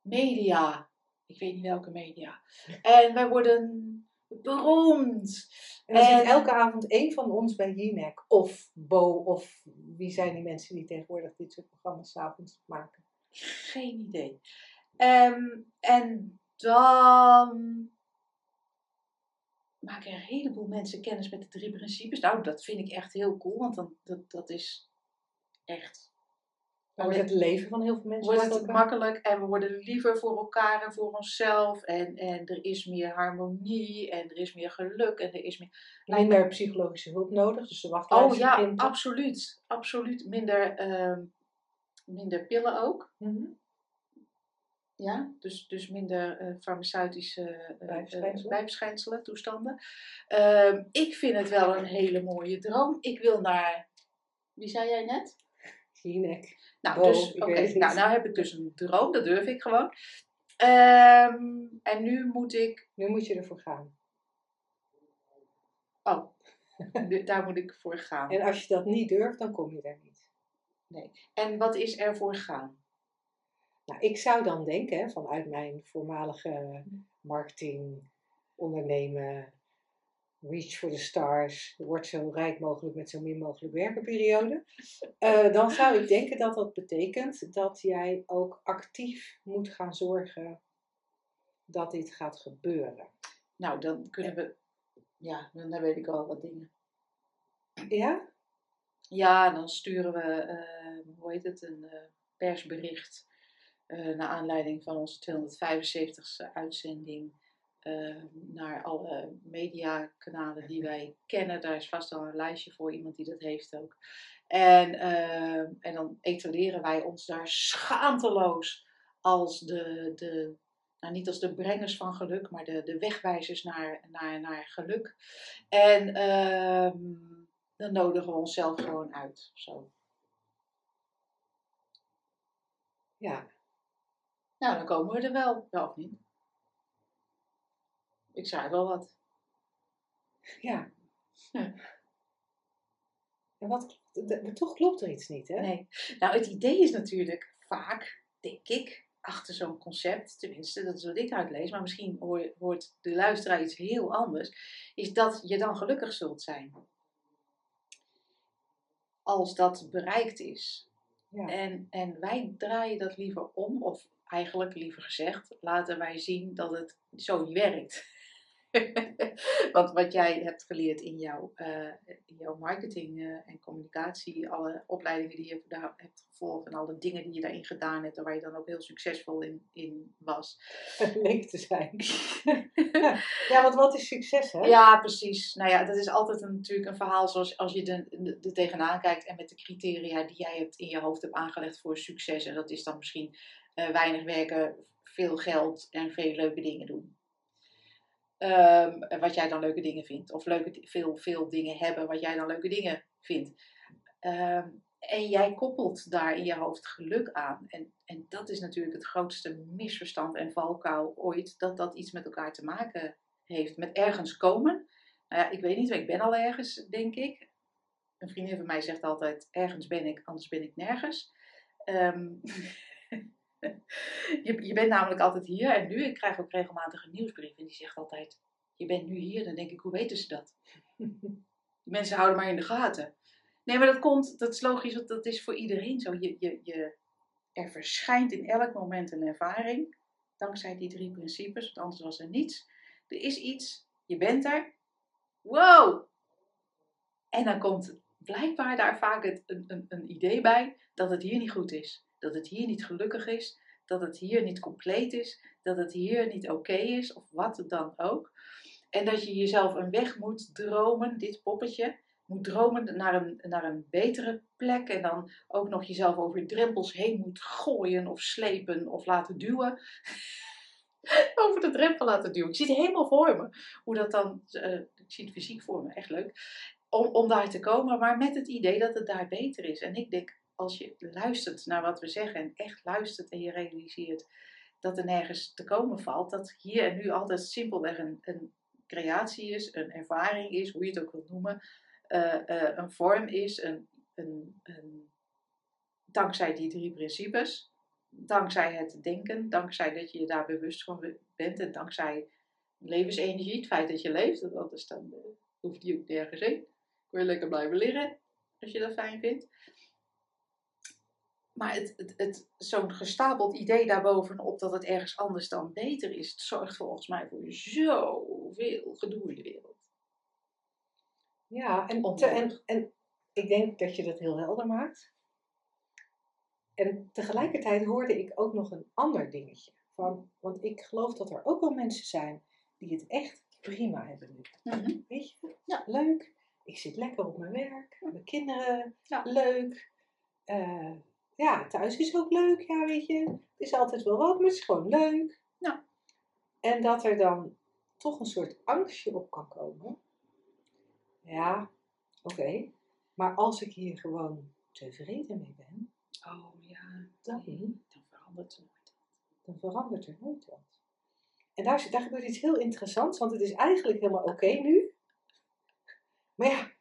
Speaker 3: media. Ik weet niet welke media. En wij worden beroemd.
Speaker 2: En dan
Speaker 3: En-
Speaker 2: zit elke avond één van ons bij Jinek. Of Bo, of wie zijn die mensen die tegenwoordig dit soort programma's 's avonds maken.
Speaker 3: Geen idee. Ehm, en dan maken een heleboel mensen kennis met de drie principes. Nou, dat vind ik echt heel cool, want dan, dat, dat is echt.
Speaker 2: Dan wordt het leven van heel veel mensen
Speaker 3: wordt het makkelijk en we worden liever voor elkaar en voor onszelf. En, en er is meer harmonie en er is meer geluk en er is meer.
Speaker 2: Minder psychologische hulp nodig, dus de wachtlijst
Speaker 3: Oh ja, absoluut. Absoluut. Minder, ehm, minder pillen ook.
Speaker 2: Mhm.
Speaker 3: Ja, dus, dus minder eh, farmaceutische eh,
Speaker 2: Bijverschijnselen.
Speaker 3: bijverschijnselen, toestanden. Ehm, ik vind het wel een hele mooie droom. Ik wil naar. Wie zei jij net?
Speaker 2: Jinek.
Speaker 3: Nou, dus, oké, nou, nou heb ik dus een droom, dat durf ik gewoon. Ehm, en nu moet ik.
Speaker 2: Nu moet je ervoor gaan.
Speaker 3: Oh, daar moet ik voor gaan.
Speaker 2: En als je dat niet durft, dan kom je daar niet.
Speaker 3: En wat is er voor gaan?
Speaker 2: Nou, ik zou dan denken, vanuit mijn voormalige marketing, ondernemen, reach for the stars, word zo rijk mogelijk met zo min mogelijk werkenperiode. Eh, dan zou ik denken dat dat betekent dat jij ook actief moet gaan zorgen dat dit gaat gebeuren.
Speaker 3: Nou, dan kunnen we. Ja, dan dan weet ik al wat dingen.
Speaker 2: Ja?
Speaker 3: Ja, dan sturen we, eh, hoe heet het, een eh, persbericht eh, naar aanleiding van onze 275ste uitzending eh, naar alle mediakanalen die wij kennen. Daar is vast al een lijstje voor iemand die dat heeft ook. En, eh, en dan etaleren wij ons daar schaamteloos als de, de nou niet als de brengers van geluk, maar de, de wegwijzers naar, naar, naar geluk. En ehm, dan nodigen we onszelf gewoon uit. Zo.
Speaker 2: Ja.
Speaker 3: Nou, dan komen we er wel, wel of niet? Ik zei wel wat.
Speaker 2: Ja.
Speaker 3: Ja.
Speaker 2: En wat, d- toch klopt er iets niet, hè?
Speaker 3: Nee. Nou, het idee is natuurlijk vaak, denk ik, achter zo'n concept, tenminste, dat is wat ik uitlees, maar misschien hoor- hoort de luisteraar iets heel anders, is dat je dan gelukkig zult zijn. Als dat bereikt is.
Speaker 2: Ja.
Speaker 3: En, en wij draaien dat liever om, of eigenlijk liever gezegd, laten wij zien dat het zo niet werkt. Want wat jij hebt geleerd in jouw, eh, in jouw marketing eh, en communicatie, alle opleidingen die je daar hebt gevolgd en alle dingen die je daarin gedaan hebt, en waar je dan ook heel succesvol in, in was.
Speaker 2: Leek te zijn. ja. ja, want wat is succes, hè?
Speaker 3: Ja, precies. Nou ja, dat is altijd een, natuurlijk een verhaal zoals als je er de, de tegenaan kijkt en met de criteria die jij hebt in je hoofd hebt aangelegd voor succes. En dat is dan misschien eh, weinig werken, veel geld en veel leuke dingen doen. Ehm, wat jij dan leuke dingen vindt. Of leuke, veel, veel dingen hebben wat jij dan leuke dingen vindt. Ehm, en jij koppelt daar in je hoofd geluk aan. En, en dat is natuurlijk het grootste misverstand en valkuil ooit. Dat dat iets met elkaar te maken heeft. Met ergens komen. Nou ja, ik weet niet, ik ben al ergens, denk ik. Een vriendin van mij zegt altijd, ergens ben ik, anders ben ik nergens. Ehm, je, je bent namelijk altijd hier en nu. Ik krijg ook regelmatig een nieuwsbrief en die zegt altijd, je bent nu hier. Dan denk ik, hoe weten ze dat? Die mensen houden maar in de gaten. Nee, maar dat komt, dat is logisch, want dat is voor iedereen zo. Je, je, je, er verschijnt in elk moment een ervaring, dankzij die drie principes, want anders was er niets. Er is iets, je bent er. Wow! En dan komt blijkbaar daar vaak het, een, een, een idee bij dat het hier niet goed is. Dat het hier niet gelukkig is. Dat het hier niet compleet is. Dat het hier niet oké is. Of wat dan ook. En dat je jezelf een weg moet dromen, dit poppetje. Moet dromen naar een, naar een betere plek. En dan ook nog jezelf over drempels heen moet gooien of slepen of laten duwen. over de drempel laten duwen. Ik zie het helemaal voor me. Hoe dat dan, eh, ik zie het fysiek voor me, echt leuk. Om, om daar te komen, maar met het idee dat het daar beter is. En ik denk, als je luistert naar wat we zeggen en echt luistert en je realiseert dat er nergens te komen valt, dat hier en nu altijd simpelweg een, een creatie is, een ervaring is, hoe je het ook wilt noemen, eh, eh, een vorm is, een, een, een, dankzij die drie principes, dankzij het denken, dankzij dat je je daar bewust van bent en dankzij levensenergie, het feit dat je leeft, dat- is dan, eh, hoeft die ook nergens heen. Kun je lekker blijven liggen, als je dat fijn vindt. Maar het, het, het, zo'n gestapeld idee daarbovenop dat het ergens anders dan beter is, het zorgt volgens mij voor zoveel gedoe in de wereld.
Speaker 2: Ja, en, te- en, en ik denk dat je dat heel helder maakt. En tegelijkertijd hoorde ik ook nog een ander dingetje. Van, want ik geloof dat er ook wel mensen zijn die het echt prima hebben nu. Weet je,
Speaker 3: Ja.
Speaker 2: leuk. Ik zit lekker op mijn werk. Mijn kinderen,
Speaker 3: Ja.
Speaker 2: leuk. Eh, ja, thuis is ook leuk. Ja, weet je. Het is altijd wel wat, maar het is gewoon leuk.
Speaker 3: Ja.
Speaker 2: En dat er dan toch een soort angstje op kan komen. Ja, oké. Maar als ik hier gewoon tevreden mee ben,
Speaker 3: Oh ja,
Speaker 2: dan,
Speaker 3: dan verandert het nooit.
Speaker 2: dan verandert er nooit wat. En daar, daar gebeurt iets heel interessants, want het is eigenlijk helemaal oké nu. Maar ja,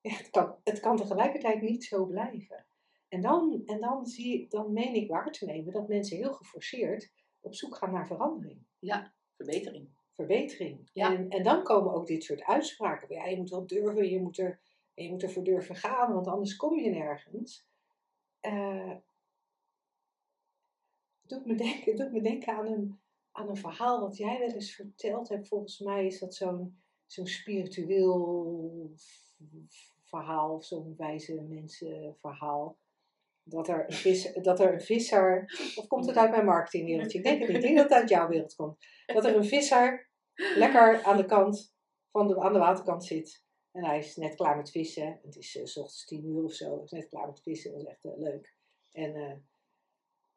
Speaker 2: ja, het, kan, het kan tegelijkertijd niet zo blijven. En dan, en dan, zie ik, dan meen ik waar te nemen dat mensen heel geforceerd op zoek gaan naar verandering.
Speaker 3: Ja, verbetering.
Speaker 2: verbetering.
Speaker 3: Ja.
Speaker 2: En, en dan komen ook dit soort uitspraken. Ja, je moet wel durven, je moet, er, je moet ervoor durven gaan, want anders kom je nergens. Eh, doet, me denken, doet me denken aan een, aan een verhaal wat jij wel eens verteld hebt. Volgens mij is dat zo'n zo'n spiritueel verhaal, of zo'n wijze mensenverhaal. Dat er, een vis, dat er een visser, of komt het uit mijn marketingwereldje? Ik denk het niet, ik denk dat het uit jouw wereld komt. Dat er een visser lekker aan de kant, van de, aan de waterkant zit. En hij is net klaar met vissen. Het is eh, s ochtends tien uur of zo. Hij is net klaar met vissen. Dat is echt eh, leuk. En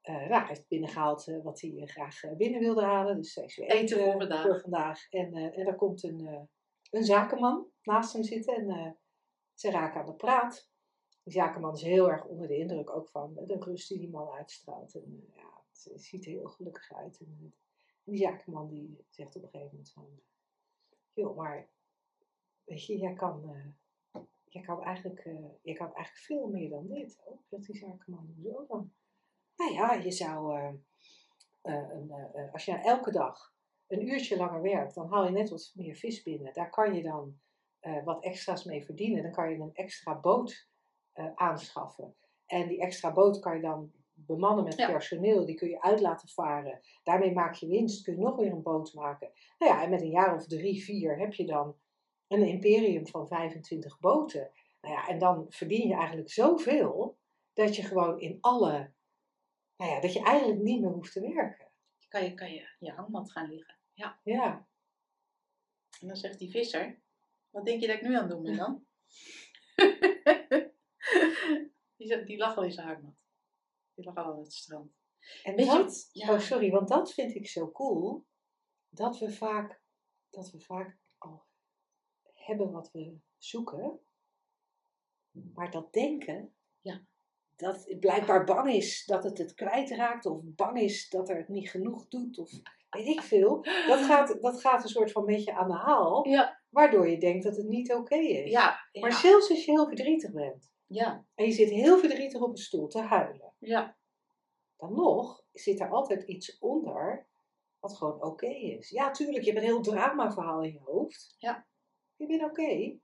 Speaker 2: nou, hij heeft binnengehaald eh, wat hij graag binnen wilde halen. Dus hij is weer
Speaker 3: Eten voor vandaag.
Speaker 2: voor vandaag. En, en daar komt een, een zakenman naast hem zitten. En ze raken aan de praat. Die zakenman is heel erg onder de indruk ook van de rust die die man uitstraalt. En eh, ja, het ziet er heel gelukkig uit. En, eh, die zakenman die zegt op een gegeven moment van... Joh, maar weet je, jij kan, eh, jij kan, eigenlijk, jij kan eigenlijk veel meer dan dit. Oh, zegt die zakenman, hoezo dan? Nou ja, je zou... als je nou elke dag een uurtje langer werkt, dan haal je net wat meer vis binnen. Daar kan je dan wat extra's mee verdienen. Dan kan je een extra boot eh, aanschaffen. En die extra boot kan je dan bemannen met
Speaker 3: Ja.
Speaker 2: personeel. Die kun je uit laten varen. Daarmee maak je winst. Kun je nog weer een boot maken. Nou ja, en met een jaar of drie, vier heb je dan een imperium van 25 boten. Nou ja, en dan verdien je eigenlijk zoveel dat je gewoon in alle. Nou ja, dat je eigenlijk niet meer hoeft te werken.
Speaker 3: Kan je, kan je je hangmat gaan liggen. Ja.
Speaker 2: Ja,
Speaker 3: En dan zegt die visser, wat denk je dat ik nu aan het doen ben dan? die, die lag al in zijn hangmat. Die lag al aan het strand.
Speaker 2: en
Speaker 3: Weet je,
Speaker 2: dat,
Speaker 3: ja.
Speaker 2: oh sorry, want dat vind ik zo cool, dat we vaak, dat we vaak al hebben wat we zoeken, maar dat denken,
Speaker 3: Ja.
Speaker 2: dat het blijkbaar bang is dat het het kwijtraakt, of bang is dat er het niet genoeg doet, of weet ik veel, dat gaat, dat gaat een soort van beetje aan de haal,
Speaker 3: Ja,
Speaker 2: waardoor je denkt dat het niet oké is.
Speaker 3: ja,
Speaker 2: Maar zelfs als je heel verdrietig bent,
Speaker 3: ja,
Speaker 2: en je zit heel verdrietig op een stoel te huilen,
Speaker 3: ja,
Speaker 2: dan nog zit er altijd iets onder wat gewoon oké is. Ja, tuurlijk, je hebt een heel dramaverhaal in je hoofd.
Speaker 3: Ja.
Speaker 2: Je bent oké.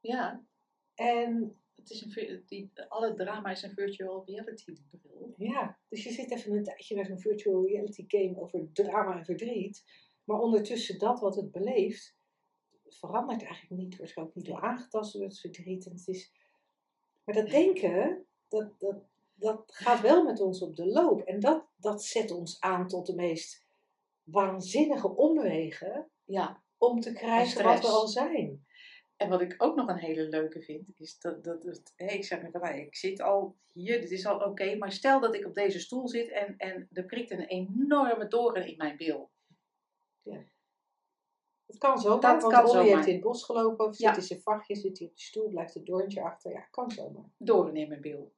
Speaker 3: ja.
Speaker 2: En
Speaker 3: Het is een, die, alle drama is een virtual reality bril.
Speaker 2: ja, dus je zit even een tijdje bij zo'n virtual reality game over drama en verdriet. Maar ondertussen dat wat het beleeft, verandert eigenlijk niet. Wordt ook niet door aangetast door het verdriet. En het is... Maar dat denken, dat, dat, dat gaat wel met ons op de loop. En dat, dat zet ons aan tot de meest waanzinnige omwegen
Speaker 3: Ja,
Speaker 2: om te krijgen wat we al zijn.
Speaker 3: En wat ik ook nog een hele leuke vind, is dat, dat het, hé, ik zeg net al, ik zit al hier, dit is al oké, maar stel dat ik op deze stoel zit en, en er prikt een enorme doorn in mijn bil.
Speaker 2: Het kan zomaar,
Speaker 3: Dat
Speaker 2: want
Speaker 3: kan
Speaker 2: Olly heeft in het bos gelopen, of
Speaker 3: Ja.
Speaker 2: zit in zijn vachtje, zit hij op de stoel, blijft het doorntje achter. Ja, kan zomaar.
Speaker 3: Mijn bil.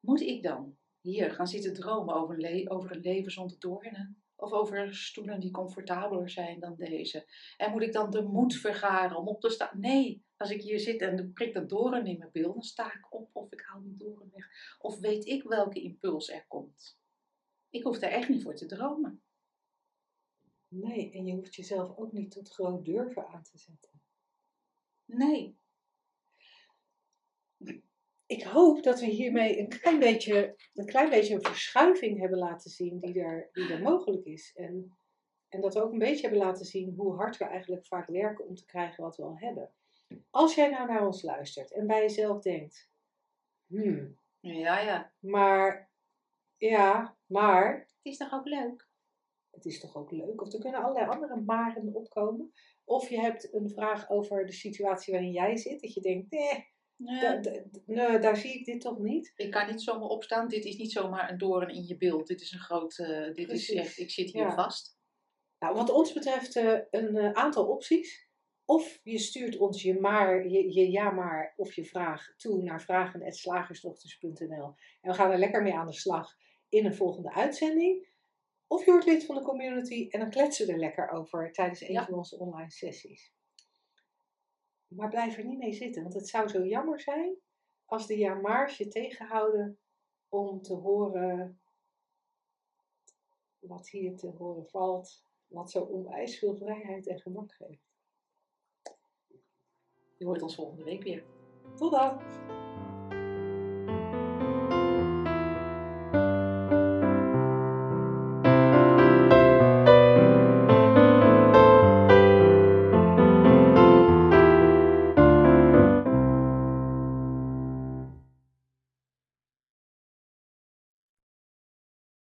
Speaker 3: Moet ik dan hier gaan zitten dromen over le- over een leven zonder doornen? Of over stoelen die comfortabeler zijn dan deze? En moet ik dan de moed vergaren om op te staan? Nee, als ik hier zit en prikt een doorn in mijn bil, dan sta ik op of ik haal die doorn weg. Of weet ik welke impuls er komt. Ik hoef daar echt niet voor te dromen.
Speaker 2: Nee, en je hoeft jezelf ook niet tot groot durven aan te zetten.
Speaker 3: Nee.
Speaker 2: Ik hoop dat we hiermee een klein beetje een, klein beetje een verschuiving hebben laten zien die er, die er mogelijk is. En, en dat we ook een beetje hebben laten zien hoe hard we eigenlijk vaak werken om te krijgen wat we al hebben. Als jij nou naar ons luistert en bij jezelf denkt, hmm,
Speaker 3: Ja, ja.
Speaker 2: maar, ja, maar,
Speaker 3: Het is toch ook leuk?
Speaker 2: Het is toch ook leuk. Of er kunnen allerlei andere maren opkomen. Of je hebt een vraag over de situatie waarin jij zit. Dat je denkt, nee,
Speaker 3: Ja.
Speaker 2: da- da- nee, daar zie ik dit toch niet.
Speaker 3: Ik kan niet zomaar opstaan. Dit is niet zomaar een doorn in je beeld. Dit is een groot. eh, dit
Speaker 2: Precies.
Speaker 3: is echt. Ik zit hier
Speaker 2: Ja.
Speaker 3: vast.
Speaker 2: Nou, wat ons betreft eh, een eh, aantal opties. Of je stuurt ons je, maar, je, je ja maar of je vraag toe naar vragen.slagersdochters.nl. En we gaan er lekker mee aan de slag in een volgende uitzending. Of je wordt lid van de community en dan kletsen we er lekker over tijdens een
Speaker 3: Ja.
Speaker 2: van onze online sessies. Maar blijf er niet mee zitten, want het zou zo jammer zijn als de ja maar's je tegenhouden om te horen wat hier te horen valt, wat zo onwijs veel vrijheid en gemak geeft.
Speaker 3: Je hoort ons volgende week weer.
Speaker 2: Tot dan!